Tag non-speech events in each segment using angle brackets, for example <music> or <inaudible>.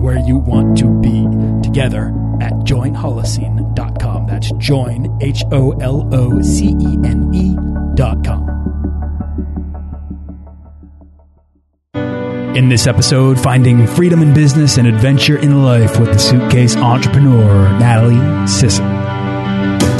where you want to be together at joinholocene.com. That's join, H O L O C E N E.com. In this episode, finding freedom in business and adventure in life with the suitcase entrepreneur, Natalie Sisson.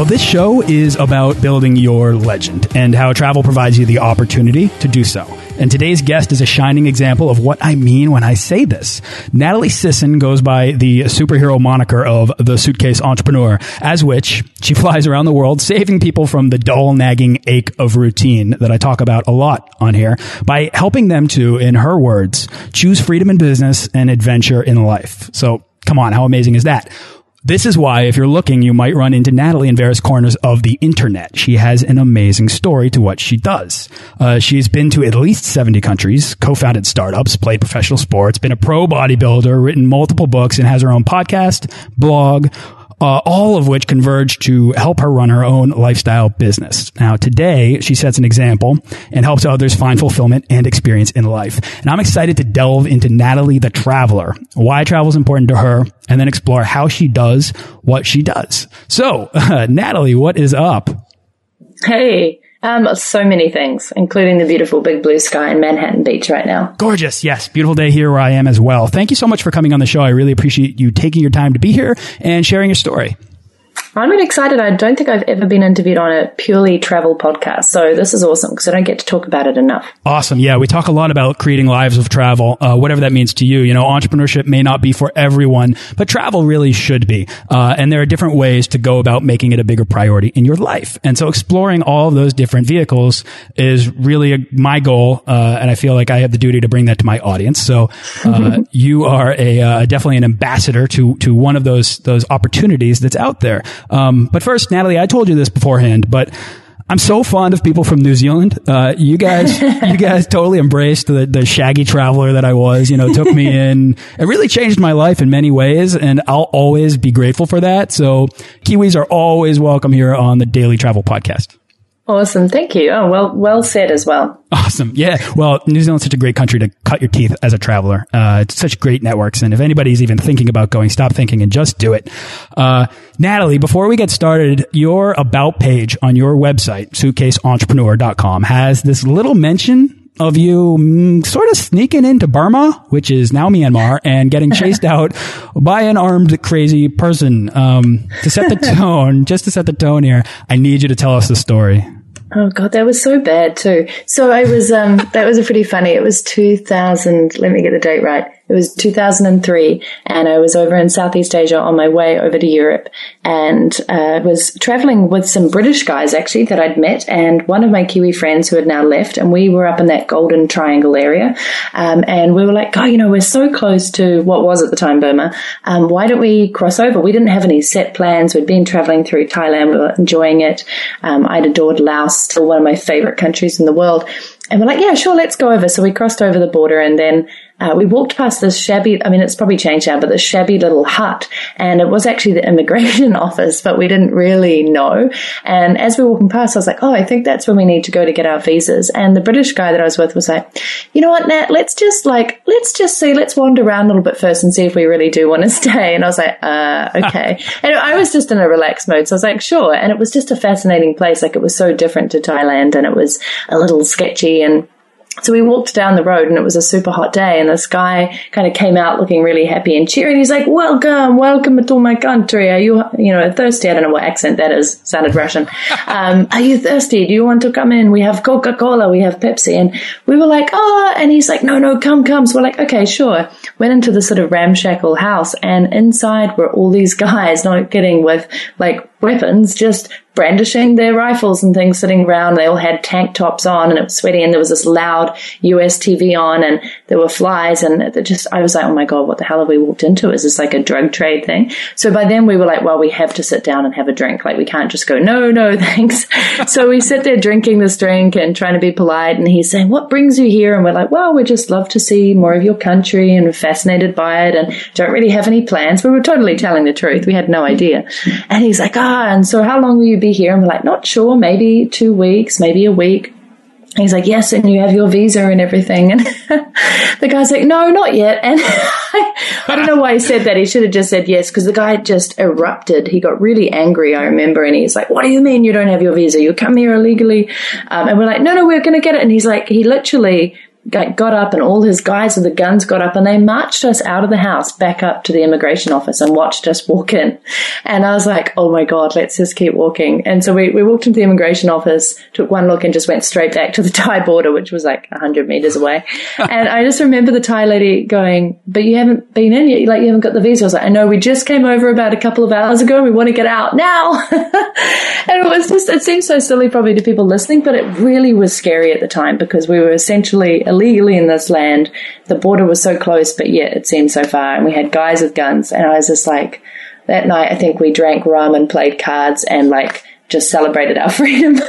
Well, this show is about building your legend and how travel provides you the opportunity to do so. And today's guest is a shining example of what I mean when I say this. Natalie Sisson goes by the superhero moniker of the suitcase entrepreneur, as which she flies around the world saving people from the dull, nagging ache of routine that I talk about a lot on here by helping them to, in her words, choose freedom in business and adventure in life. So come on, how amazing is that? This is why, if you're looking, you might run into Natalie in various corners of the internet. She has an amazing story to what she does. Uh, she's been to at least 70 countries, co-founded startups, played professional sports, been a pro bodybuilder, written multiple books, and has her own podcast, blog, uh, all of which converge to help her run her own lifestyle business. Now, today, she sets an example and helps others find fulfillment and experience in life. And I'm excited to delve into Natalie the Traveler, why travel is important to her, and then explore how she does what she does. So, uh, <laughs> Natalie, what is up? Hey. Um, so many things, including the beautiful big blue sky in Manhattan Beach right now. Gorgeous. Yes. Beautiful day here where I am as well. Thank you so much for coming on the show. I really appreciate you taking your time to be here and sharing your story. I'm really excited. I don't think I've ever been interviewed on a purely travel podcast. So this is awesome because I don't get to talk about it enough. Awesome. Yeah. We talk a lot about creating lives of travel, uh, whatever that means to you. You know, entrepreneurship may not be for everyone, but travel really should be. Uh, and there are different ways to go about making it a bigger priority in your life. And so exploring all of those different vehicles is really a, my goal. Uh, and I feel like I have the duty to bring that to my audience. So, uh, <laughs> you are a, uh, definitely an ambassador to, to one of those, those opportunities that's out there. Um, but first, Natalie, I told you this beforehand, but I'm so fond of people from New Zealand. Uh, you guys, <laughs> you guys totally embraced the, the shaggy traveler that I was, you know, took me <laughs> in. It really changed my life in many ways and I'll always be grateful for that. So Kiwis are always welcome here on the Daily Travel Podcast. Awesome. Thank you. Oh, well, well said as well. Awesome. Yeah. Well, New Zealand's such a great country to cut your teeth as a traveler. Uh, it's such great networks. And if anybody's even thinking about going, stop thinking and just do it. Uh, Natalie, before we get started, your about page on your website, suitcaseentrepreneur.com has this little mention of you mm, sort of sneaking into Burma, which is now Myanmar, and getting chased <laughs> out by an armed crazy person. Um, to set the <laughs> tone, just to set the tone here, I need you to tell us the story. Oh god, that was so bad too. So I was, um, that was a pretty funny. It was 2000. Let me get the date right. It was 2003 and I was over in Southeast Asia on my way over to Europe and uh, was traveling with some British guys actually that I'd met and one of my Kiwi friends who had now left and we were up in that golden triangle area um, and we were like, oh, you know, we're so close to what was at the time Burma. Um, why don't we cross over? We didn't have any set plans. We'd been traveling through Thailand. We were enjoying it. Um, I'd adored Laos, still one of my favorite countries in the world. And we're like, yeah, sure, let's go over. So we crossed over the border and then uh, we walked past this shabby, I mean, it's probably changed now, but this shabby little hut. And it was actually the immigration <laughs> office, but we didn't really know. And as we were walking past, I was like, oh, I think that's where we need to go to get our visas. And the British guy that I was with was like, you know what, Nat, let's just like, let's just see, let's wander around a little bit first and see if we really do want to <laughs> stay. And I was like, uh, okay. <laughs> and I was just in a relaxed mode. So I was like, sure. And it was just a fascinating place. Like it was so different to Thailand and it was a little sketchy and so we walked down the road and it was a super hot day and this guy kind of came out looking really happy and cheery. He's like, welcome, welcome to my country. Are you, you know, thirsty? I don't know what accent that is. Sounded Russian. <laughs> Um, are you thirsty? Do you want to come in? We have Coca-Cola. We have Pepsi. And we were like, oh, and he's like, no, no, come, come. So we're like, okay, sure. Went into the sort of ramshackle house and inside were all these <laughs> guys, not kidding, with like weapons, just brandishing their rifles and things sitting around. They all had tank tops on and it was sweaty and there was this loud US TV on and there were flies and just, I was like, oh my God, what the hell have we walked into? Is this like a drug trade thing? So by then we were like, well, we have to sit down and have a drink. Like we can't just go, no, no, <laughs> thanks. <laughs> so we sit there drinking this drink and trying to be polite and he's saying, what brings you here? And we're like, well, we just love to see more of your country and we're fascinated by it and don't really have any plans. We were totally telling the truth. We had no idea. And he's like, ah, and so how long will you be here? And we're like, not sure, maybe two weeks, maybe a week. And he's like, yes, and you have your visa and everything. And <laughs> the guy's like, no, not yet. And I, <laughs> I don't know why he said that. He should have just said yes because the guy just erupted. He got really angry, I remember. And he's like, what do you mean you don't have your visa? You come here illegally. Um, and we're like, no, no, we're going to get it. And he's like, he literally got up and all his guys with the guns got up and they marched us out of the house back up to the immigration office and watched us walk in. And I was like, oh my God, let's just keep walking. And so we, we walked into the immigration office, took one look and just went straight back to the <laughs> Thai border, which was like 100 meters away. <laughs> and I just remember the Thai lady going, but you haven't been in yet. Like you haven't got the visa. I was like, I know we just came over about a couple of hours ago. And we want to get out now. <laughs> and it was just, it seems so silly probably to people listening, but it really was scary at the time because we were essentially illegally in this land. The border was so close, but yet it seemed so far. And we had guys with guns. And I was just like, that night, I think we drank rum and played cards and like just celebrated our <laughs> freedom.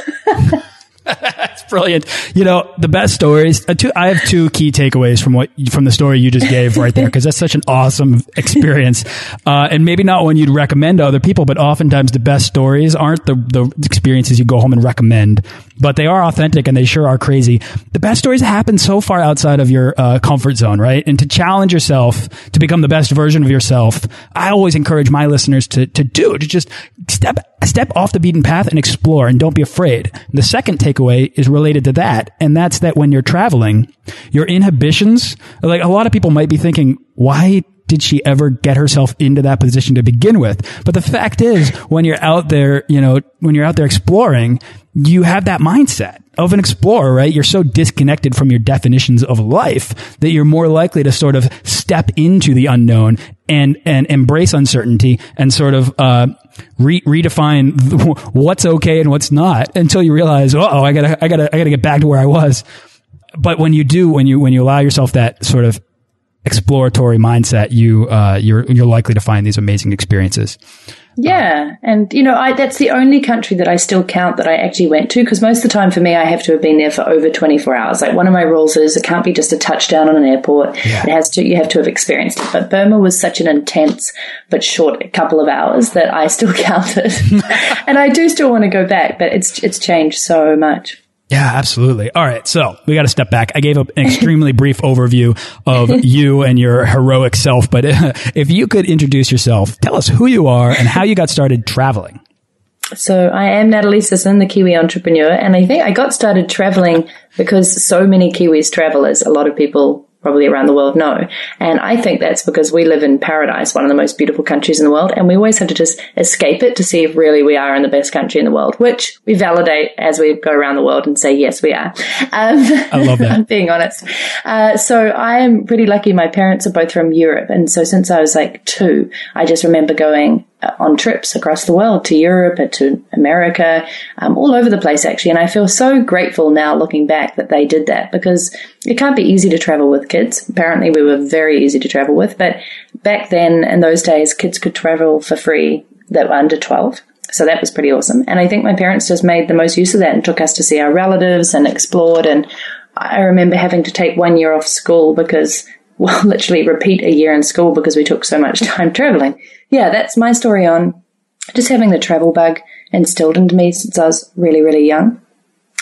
That's brilliant. You know, the best stories. Uh, two, I have two key takeaways from what from the story you just gave right there because that's such an awesome experience, uh, and maybe not one you'd recommend to other people, but oftentimes the best stories aren't the the experiences you go home and recommend, but they are authentic and they sure are crazy. The best stories happen so far outside of your uh, comfort zone, right? And to challenge yourself to become the best version of yourself, I always encourage my listeners to to do to just step step off the beaten path and explore, and don't be afraid. The second takeaway is related to that. And that's that when you're traveling, your inhibitions, like a lot of people might be thinking, why did she ever get herself into that position to begin with? But the fact is, when you're out there, you know, when you're out there exploring, you have that mindset of an explorer, right? You're so disconnected from your definitions of life that you're more likely to sort of step into the unknown and, and embrace uncertainty and sort of, uh, re redefine <laughs> what's okay and what's not until you realize, oh, I gotta, I gotta, I gotta get back to where I was. But when you do, when you, when you allow yourself that sort of exploratory mindset, you, uh, you're, you're likely to find these amazing experiences. Yeah, and you know, I, that's the only country that I still count that I actually went to because most of the time for me, I have to have been there for over twenty four hours. Like one of my rules is it can't be just a touchdown on an airport; yeah. it has to you have to have experienced it. But Burma was such an intense but short couple of hours that I still <laughs> counted, <laughs> and I do still want to go back, but it's it's changed so much. Yeah, absolutely. All right. So we got to step back. I gave an extremely <laughs> brief overview of you and your heroic self, but <laughs> if you could introduce yourself, tell us who you are and how you got started traveling. So I am Natalie Sisson, the Kiwi entrepreneur, and I think I got started traveling because so many Kiwis travel, as a lot of people probably around the world know. And I think that's because we live in paradise, one of the most beautiful countries in the world, and we always have to just escape it to see if really we are in the best country in the world, which we validate as we go around the world and say, yes, we are. Um, I love that. <laughs> being honest. Uh, so I am pretty lucky. My parents are both from Europe. And so since I was like two, I just remember going on trips across the world to Europe and to America, um, all over the place actually. And I feel so grateful now looking back that they did that because it can't be easy to travel with kids. Apparently we were very easy to travel with, but back then in those days, kids could travel for free that were under 12. So that was pretty awesome. And I think my parents just made the most use of that and took us to see our relatives and explored. And I remember having to take one year off school because well, <laughs> literally repeat a year in school because we took so much <laughs> time traveling. Yeah, that's my story on just having the travel bug instilled into me since I was really, really young.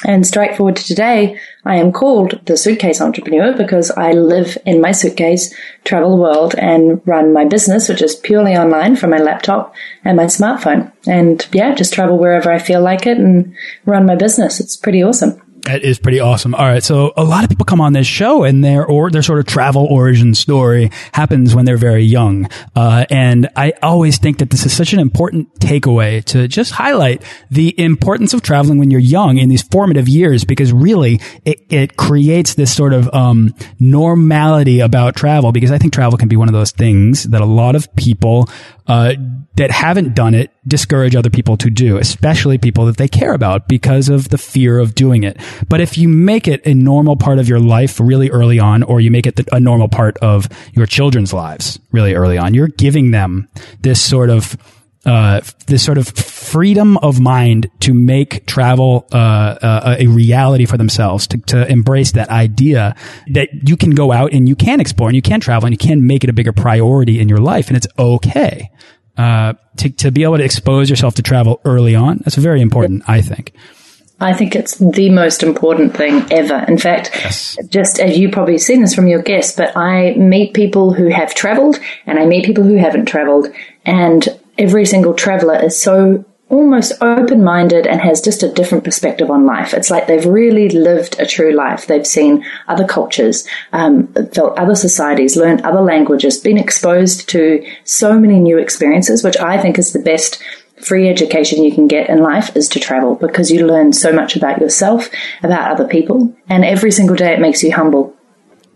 And straight forward to today, I am called the suitcase entrepreneur because I live in my suitcase, travel the world, and run my business, which is purely online from my laptop and my smartphone. And yeah, just travel wherever I feel like it and run my business. It's pretty awesome. That is pretty awesome. All right. So a lot of people come on this show and their or their sort of travel origin story happens when they're very young. Uh, and I always think that this is such an important takeaway to just highlight the importance of traveling when you're young in these formative years, because really it, it creates this sort of, um, normality about travel, because I think travel can be one of those things that a lot of people, uh, that haven't done it discourage other people to do, especially people that they care about because of the fear of doing it. But if you make it a normal part of your life really early on, or you make it a normal part of your children's lives really early on, you're giving them this sort of uh, this sort of freedom of mind to make travel uh, uh, a reality for themselves, to, to embrace that idea that you can go out and you can explore and you can travel and you can make it a bigger priority in your life, and it's okay. Uh, to, to be able to expose yourself to travel early on, that's very important, I think. I think it's the most important thing ever. In fact, yes. just as you probably seen this from your guests, but I meet people who have traveled and I meet people who haven't traveled. And every single traveler is so almost open minded and has just a different perspective on life. It's like they've really lived a true life. They've seen other cultures, um, felt other societies, learned other languages, been exposed to so many new experiences, which I think is the best free education you can get in life is to travel because you learn so much about yourself, about other people, and every single day it makes you humble.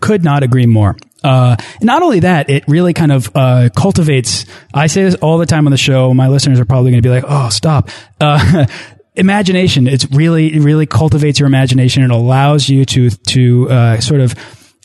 Could not agree more. Uh, not only that, it really kind of uh, cultivates. I say this all the time on the show. My listeners are probably going to be like, "Oh, stop." Uh, <laughs> imagination. It's really, it really cultivates your imagination. It allows you to to uh, sort of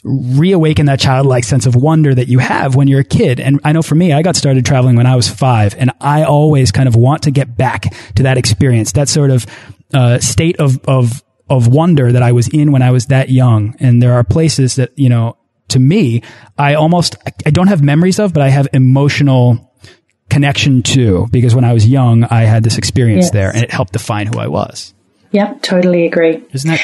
reawaken that childlike sense of wonder that you have when you're a kid. And I know for me, I got started traveling when I was five, and I always kind of want to get back to that experience, that sort of uh, state of of of wonder that I was in when I was that young. And there are places that you know, to me, I almost I don't have memories of, but I have emotional connection to because when I was young, I had this experience yes. there, and it helped define who I was. Yep, totally agree. Isn't that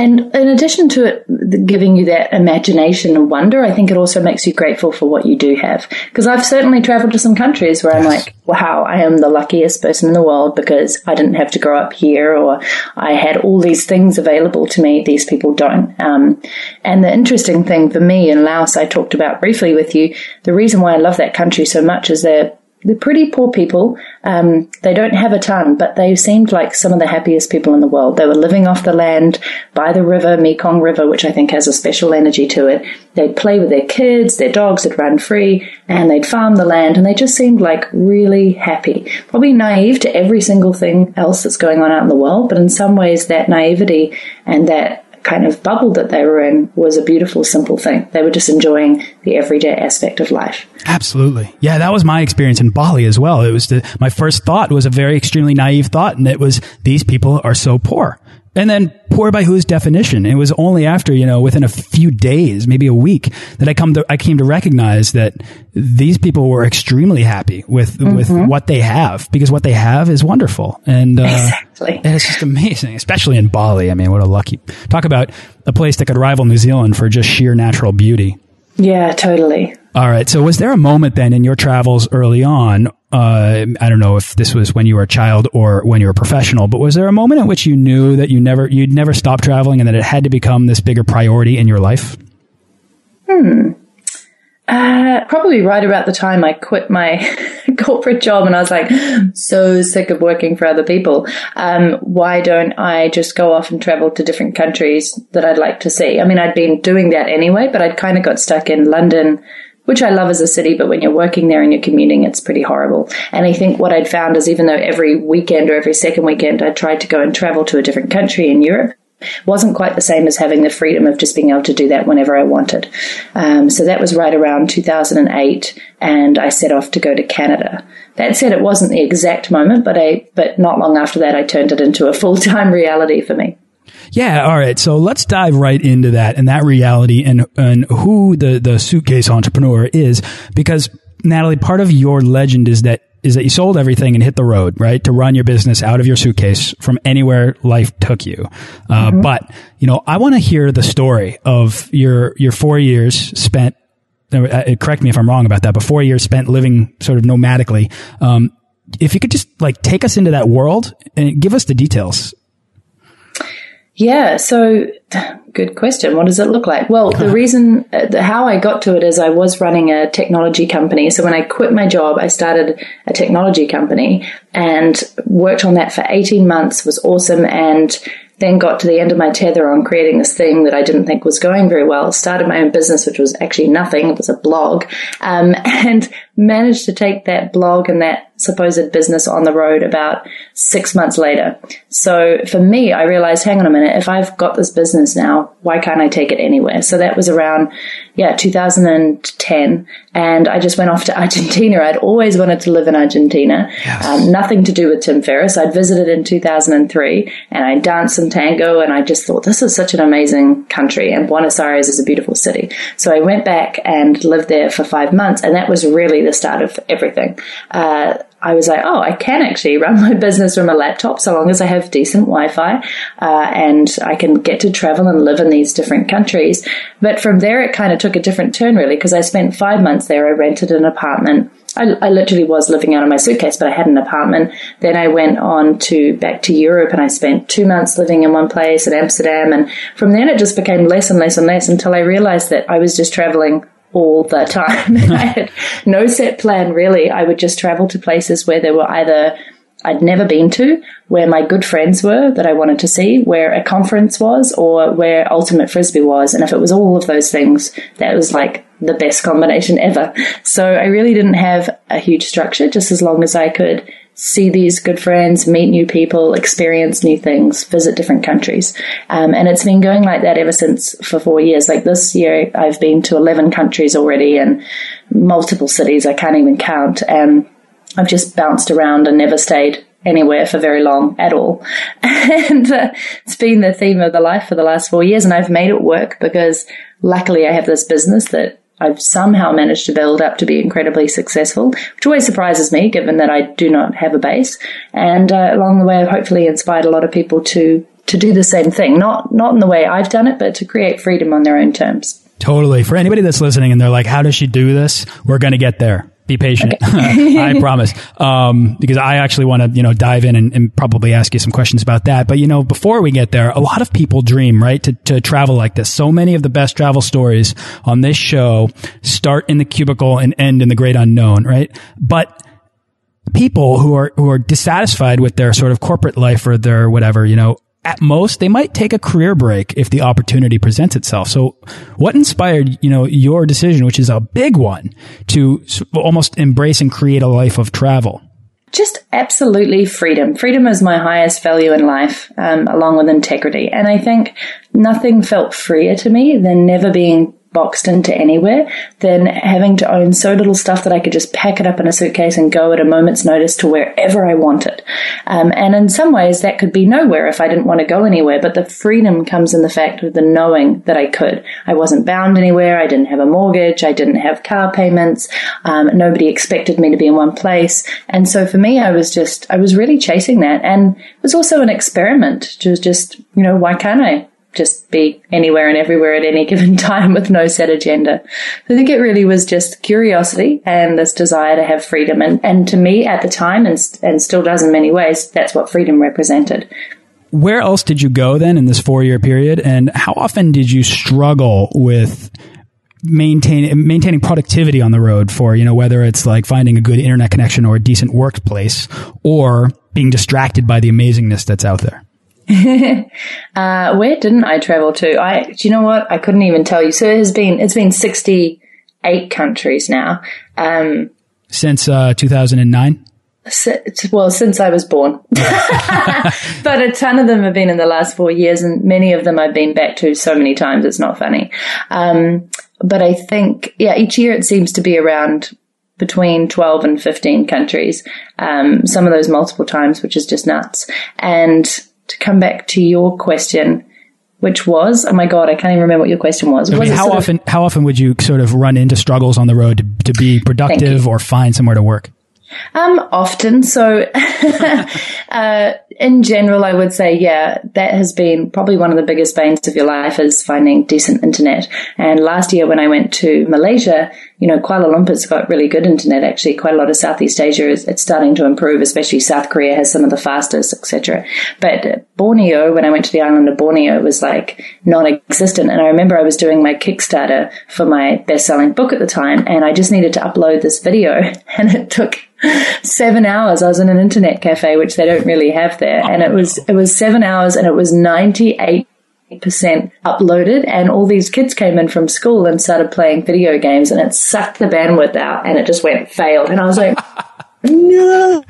and in addition to it giving you that imagination and wonder, I think it also makes you grateful for what you do have. Because I've certainly traveled to some countries where yes. I'm like, wow, I am the luckiest person in the world because I didn't have to grow up here or I had all these things available to me. These people don't. Um, and the interesting thing for me in Laos, I talked about briefly with you, the reason why I love that country so much is they're they're pretty poor people. Um, they don't have a ton, but they seemed like some of the happiest people in the world. They were living off the land by the river, Mekong River, which I think has a special energy to it. They'd play with their kids, their dogs would run free, and they'd farm the land, and they just seemed like really happy. Probably naive to every single thing else that's going on out in the world, but in some ways that naivety and that kind of bubble that they were in was a beautiful, simple thing. They were just enjoying the everyday aspect of life. Absolutely. Yeah, that was my experience in Bali as well. It was the, my first thought was a very extremely naive thought, and it was these people are so poor. And then poor by whose definition? It was only after, you know, within a few days, maybe a week, that I come to, I came to recognize that these people were extremely happy with, mm -hmm. with what they have because what they have is wonderful. And, uh, exactly. and it's just amazing, especially in Bali. I mean, what a lucky, talk about a place that could rival New Zealand for just sheer natural beauty. Yeah, totally. All right. So was there a moment then in your travels early on? Uh, I don't know if this was when you were a child or when you were a professional, but was there a moment at which you knew that you never, you'd never stop traveling and that it had to become this bigger priority in your life? Hmm. Uh, probably right about the time I quit my <laughs> corporate job and I was like, so sick of working for other people. Um, why don't I just go off and travel to different countries that I'd like to see? I mean, I'd been doing that anyway, but I'd kind of got stuck in London, which I love as a city, but when you're working there and you're commuting, it's pretty horrible. And I think what I'd found is even though every weekend or every second weekend I tried to go and travel to a different country in Europe, wasn't quite the same as having the freedom of just being able to do that whenever I wanted. Um, so that was right around 2008, and I set off to go to Canada. That said, it wasn't the exact moment, but I, but not long after that, I turned it into a full time <laughs> reality for me. Yeah, all right. So let's dive right into that and that reality and and who the the suitcase entrepreneur is because Natalie, part of your legend is that is that you sold everything and hit the road, right? To run your business out of your suitcase from anywhere life took you. Uh, mm-hmm. But, you know, I want to hear the story of your, your four years spent, uh, correct me if I'm wrong about that, but four years spent living sort of nomadically. Um, if you could just like take us into that world and give us the details. Yeah. So good question. What does it look like? Well, the <laughs> reason, uh, how I got to it is I was running a technology company. So when I quit my job, I started a technology company and worked on that for 18 months was awesome. And then got to the end of my tether on creating this thing that I didn't think was going very well. Started my own business, which was actually nothing. It was a blog, um, <laughs> and managed to take that blog and that supposed business on the road about six months later. So for me, I realized, hang on a minute, if I've got this business now, why can't I take it anywhere? So that was around, yeah, 2010. And I just went off to <laughs> Argentina. I'd always wanted to live in Argentina. Yes. Um, nothing to do with Tim Ferriss. I'd visited in 2003 and I danced tango and I just thought this is such an amazing country and Buenos Aires is a beautiful city. So I went back and lived there for five months and that was really the start of everything. Uh, I was like, oh, I can actually run my <laughs> business from a laptop so long as I have decent Wi-Fi uh, and I can get to travel and live in these different countries. But from there, it kind of took a different turn, really, because I spent five months there. I rented an apartment. I, I, literally was living out of my suitcase, but I had an apartment. Then I went on to back to Europe and I spent two months living in one place in Amsterdam. And from then it just became less and less and less until I realized that I was just traveling all the time. <laughs> I had no set plan really. I would just travel to places where there were either I'd never been to, where my good friends were that I wanted to see, where a conference was, or where Ultimate Frisbee was. And if it was all of those things, that was like the best combination ever. So I really didn't have a huge structure, just as long as I could see these good friends, meet new people, experience new things, visit different countries. Um, and it's been going like that ever since for four years. Like this year, I've been to 11 countries already and multiple cities. I can't even count. And I've just bounced around and never stayed anywhere for very long at all. <laughs> and uh, it's been the theme of the life for the last four years. And I've made it work because luckily I have this business that I've somehow managed to build up to be incredibly successful, which always surprises me given that I do not have a base. And uh, along the way, I've hopefully inspired a lot of people to to do the same thing, not not in the way I've done it, but to create freedom on their own terms. Totally. For anybody that's listening and they're like, "How does she do this?" We're going to get there. Be patient. Okay. <laughs> I <laughs> promise. Um, because I actually want to, you know, dive in and, and, probably ask you some questions about that. But, you know, before we get there, a lot of people dream, right, to, to travel like this. So many of the best travel stories on this show start in the cubicle and end in the great unknown, right? But, people who are who are dissatisfied with their sort of corporate life or their whatever, you know, at most they might take a career break if the opportunity presents itself. So what inspired, you know, your decision, which is a big one to almost embrace and create a life of travel? Just absolutely freedom. Freedom is my highest value in life, um, along with integrity. And I think nothing felt freer to me than never being boxed into anywhere than having to own so little stuff that I could just pack it up in a suitcase and go at a moment's notice to wherever I wanted. Um, and in some ways, that could be nowhere if I didn't want to go anywhere. But the freedom comes in the fact of the knowing that I could. I wasn't bound anywhere. I didn't have a mortgage. I didn't have car payments. Um, nobody expected me to be in one place. And so for me, I was just, I was really chasing that. And it was also an experiment to just, you know, why can't I? Just be anywhere and everywhere at any <laughs> given time with no set agenda. I think it really was just curiosity and this desire to have freedom. And, and to me at the time, and, and still does in many ways, that's what freedom represented. Where else did you go then in this four year period? And how often did you struggle with maintaining maintaining productivity on the road for you know whether it's like finding a good internet connection or a decent workplace or being distracted by the amazingness that's out there <laughs> uh, where didn't I travel to? I, do you know what? I couldn't even tell you. So it has been, it's been 68 countries now. Um, since, uh, 2009? well, since I was born. <laughs> but a ton of them have been in the last four years and many of them I've been back to so many times. It's not funny. Um, but I think, yeah, each year it seems to be around between 12 and 15 countries. Um, some of those multiple times, which is just nuts. And to come back to your question, which was, oh my god, I can't even remember what your question was. I was mean, how often of, how often would you sort of run into struggles on the road to, to be productive or find somewhere to work? Um, often. So, <laughs> uh, in general, I would say, yeah, that has been probably one of the biggest banes of your life is finding decent internet. And last year when I went to Malaysia, you know, Kuala Lumpur's got really good internet. Actually, quite a lot of Southeast Asia is it's starting to improve. Especially South Korea has some of the fastest, etc. But Borneo, when I went to the island of Borneo, it was like non-existent. And I remember I was doing my Kickstarter for my best-selling book at the time, and I just needed to upload this video, <laughs> and it took seven hours. I was in an internet cafe, which they don't really have there, and it was it was seven hours, and it was ninety eight percent uploaded and all these kids came in from school and started playing video games and it sucked the bandwidth out and it just went failed. And I was like <laughs> no.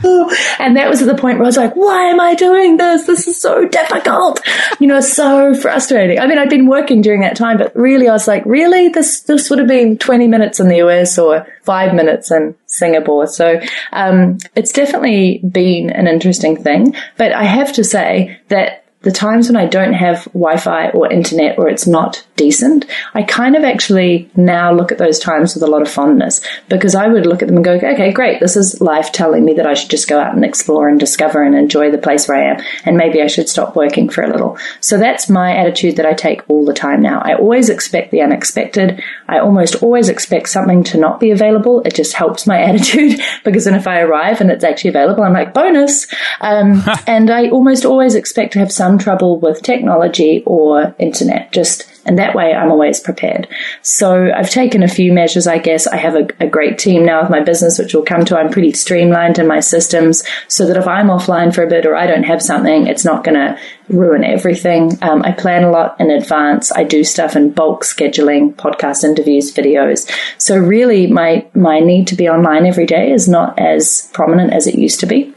And that was at the point where I was like why am I doing this? This is so difficult. You know so frustrating. I mean I'd been working during that time but really I was like really? This this would have been 20 minutes in the US or five minutes in Singapore. So um, it's definitely been an interesting thing but I have to say that the times when I don't have Wi-Fi or internet or it's not decent, I kind of actually now look at those times with a lot of fondness because I would look at them and go, okay, great. This is life telling me that I should just go out and explore and discover and enjoy the place where I am. And maybe I should stop working for a little. So that's my attitude that I take all the time now. I always expect the unexpected. I almost always expect something to not be available. It just helps my <laughs> attitude because then if I arrive and it's actually available, I'm like, bonus. Um, <laughs> and I almost always expect to have some some trouble with technology or internet, just and that way I'm always prepared. So I've taken a few measures, I guess. I have a, a, great team now with my business, which we'll come to. I'm pretty streamlined in my systems so that if I'm offline for a bit or I don't have something, it's not going to ruin everything. Um, I plan a lot in advance. I do stuff in bulk scheduling, podcast interviews, videos. So really my, my need to be online every day is not as prominent as it used to be.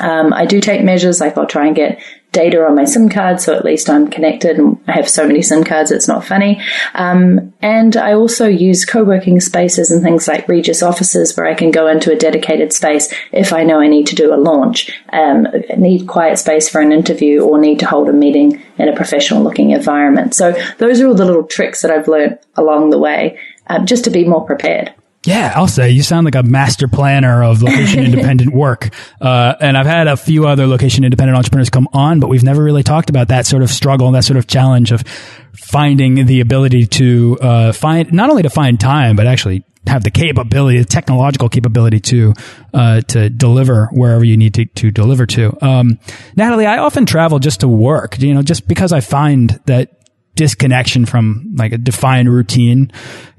Um, I do take measures, like I'll try and get data on my SIM card, so at least I'm connected. And I have so many SIM cards, it's not funny. Um, and I also use co-working spaces and things like Regus offices where I can go into a dedicated space if I know I need to do a launch, um, need quiet space for an interview, or need to hold a meeting in a professional-looking environment. So those are all the little tricks that I've learned along the way, uh, just to be more prepared. Yeah, I'll say you sound like a master planner of location <laughs> independent work. Uh, and I've had a few other location independent entrepreneurs come on, but we've never really talked about that sort of struggle and that sort of challenge of finding the ability to uh, find not only to find time, but actually have the capability, the technological capability to uh, to deliver wherever you need to, to deliver to. Um, Natalie, I often travel just to work, you know, just because I find that disconnection from like a defined routine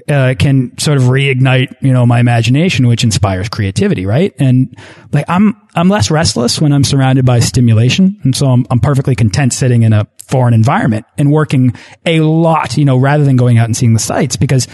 uh, can sort of reignite, you know, my imagination, which inspires creativity, right? And like I'm, I'm less restless when I'm surrounded by stimulation. And so I'm, I'm perfectly content sitting in a foreign environment and working a lot, you know, rather than going out and seeing the sights because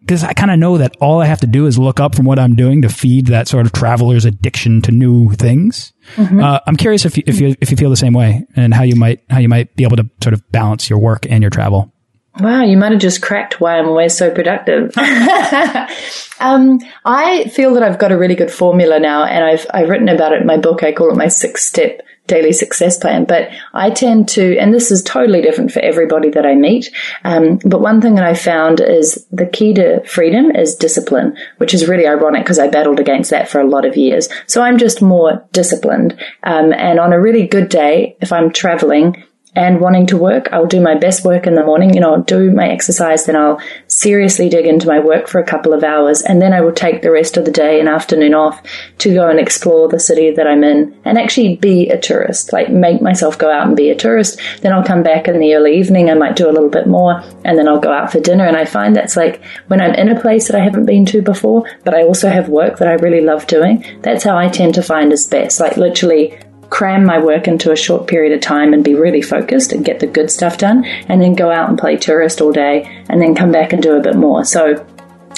because I kind of know that all I have to do is look up from what I'm doing to feed that sort of traveler's addiction to new things. Mm -hmm. uh, I'm curious if you, if you if you feel the same way and how you might how you might be able to sort of balance your work and your travel. Wow, you might have just cracked why I'm always so productive. <laughs> <laughs> um, I feel that I've got a really good formula now, and I've I've written about it in my book. I call it my six step daily success plan. But I tend to, and this is totally different for everybody that I meet. Um, but one thing that I found is the key to freedom is discipline, which is really ironic because I battled against that for a lot of years. So I'm just more disciplined. Um, and on a really good day, if I'm traveling, and wanting to work. I'll do my best work in the morning, you know, I'll do my exercise, then I'll seriously dig into my work for a couple of hours, and then I will take the rest of the day and afternoon off to go and explore the city that I'm in and actually be a tourist, like make myself go out and be a tourist. Then I'll come back in the early evening, I might do a little bit more, and then I'll go out for dinner. And I find that's like when I'm in a place that I haven't been to before, but I also have work that I really love doing, that's how I tend to find is best. Like literally cram my work into a short period of time and be really focused and get the good stuff done, and then go out and play tourist all day and then come back and do a bit more. So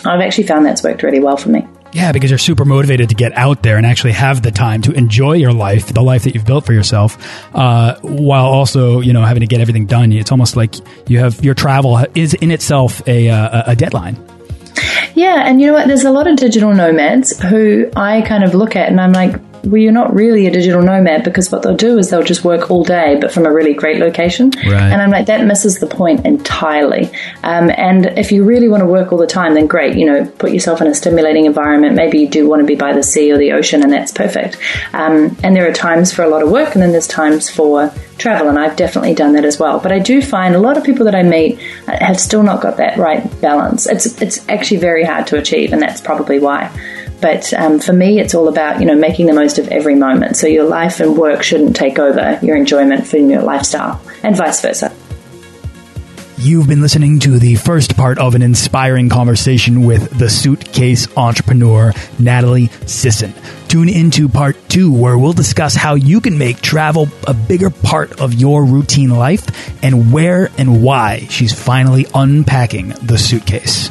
I've actually found that's worked really well for me. Yeah, because you're super motivated to get out there and actually have the time to enjoy your life, the life that you've built for yourself, uh, while also you know having to get everything done. It's almost like you have your travel is in itself a, a, a deadline. Yeah, and you know what? There's a lot of digital nomads who I kind of look at and I'm like, well, you're not really a digital nomad because what they'll do is they'll just work all day, but from a really great location. Right. And I'm like, that misses the point entirely. Um, and if you really want to work all the time, then great. You know, put yourself in a stimulating environment. Maybe you do want to be by the sea or the ocean, and that's perfect. Um, and there are times for a lot of work, and then there's times for travel, and I've definitely done that as well. But I do find a lot of people that I meet have still not got that right balance. It's it's actually very hard to achieve, and that's probably why. But um, for me, it's all about you know making the most of every moment. So your life and work shouldn't take over your enjoyment from your lifestyle, and vice versa. You've been listening to the first part of an inspiring conversation with the suitcase entrepreneur, Natalie Sisson. Tune into part two, where we'll discuss how you can make travel a bigger part of your routine life and where and why she's finally unpacking the suitcase.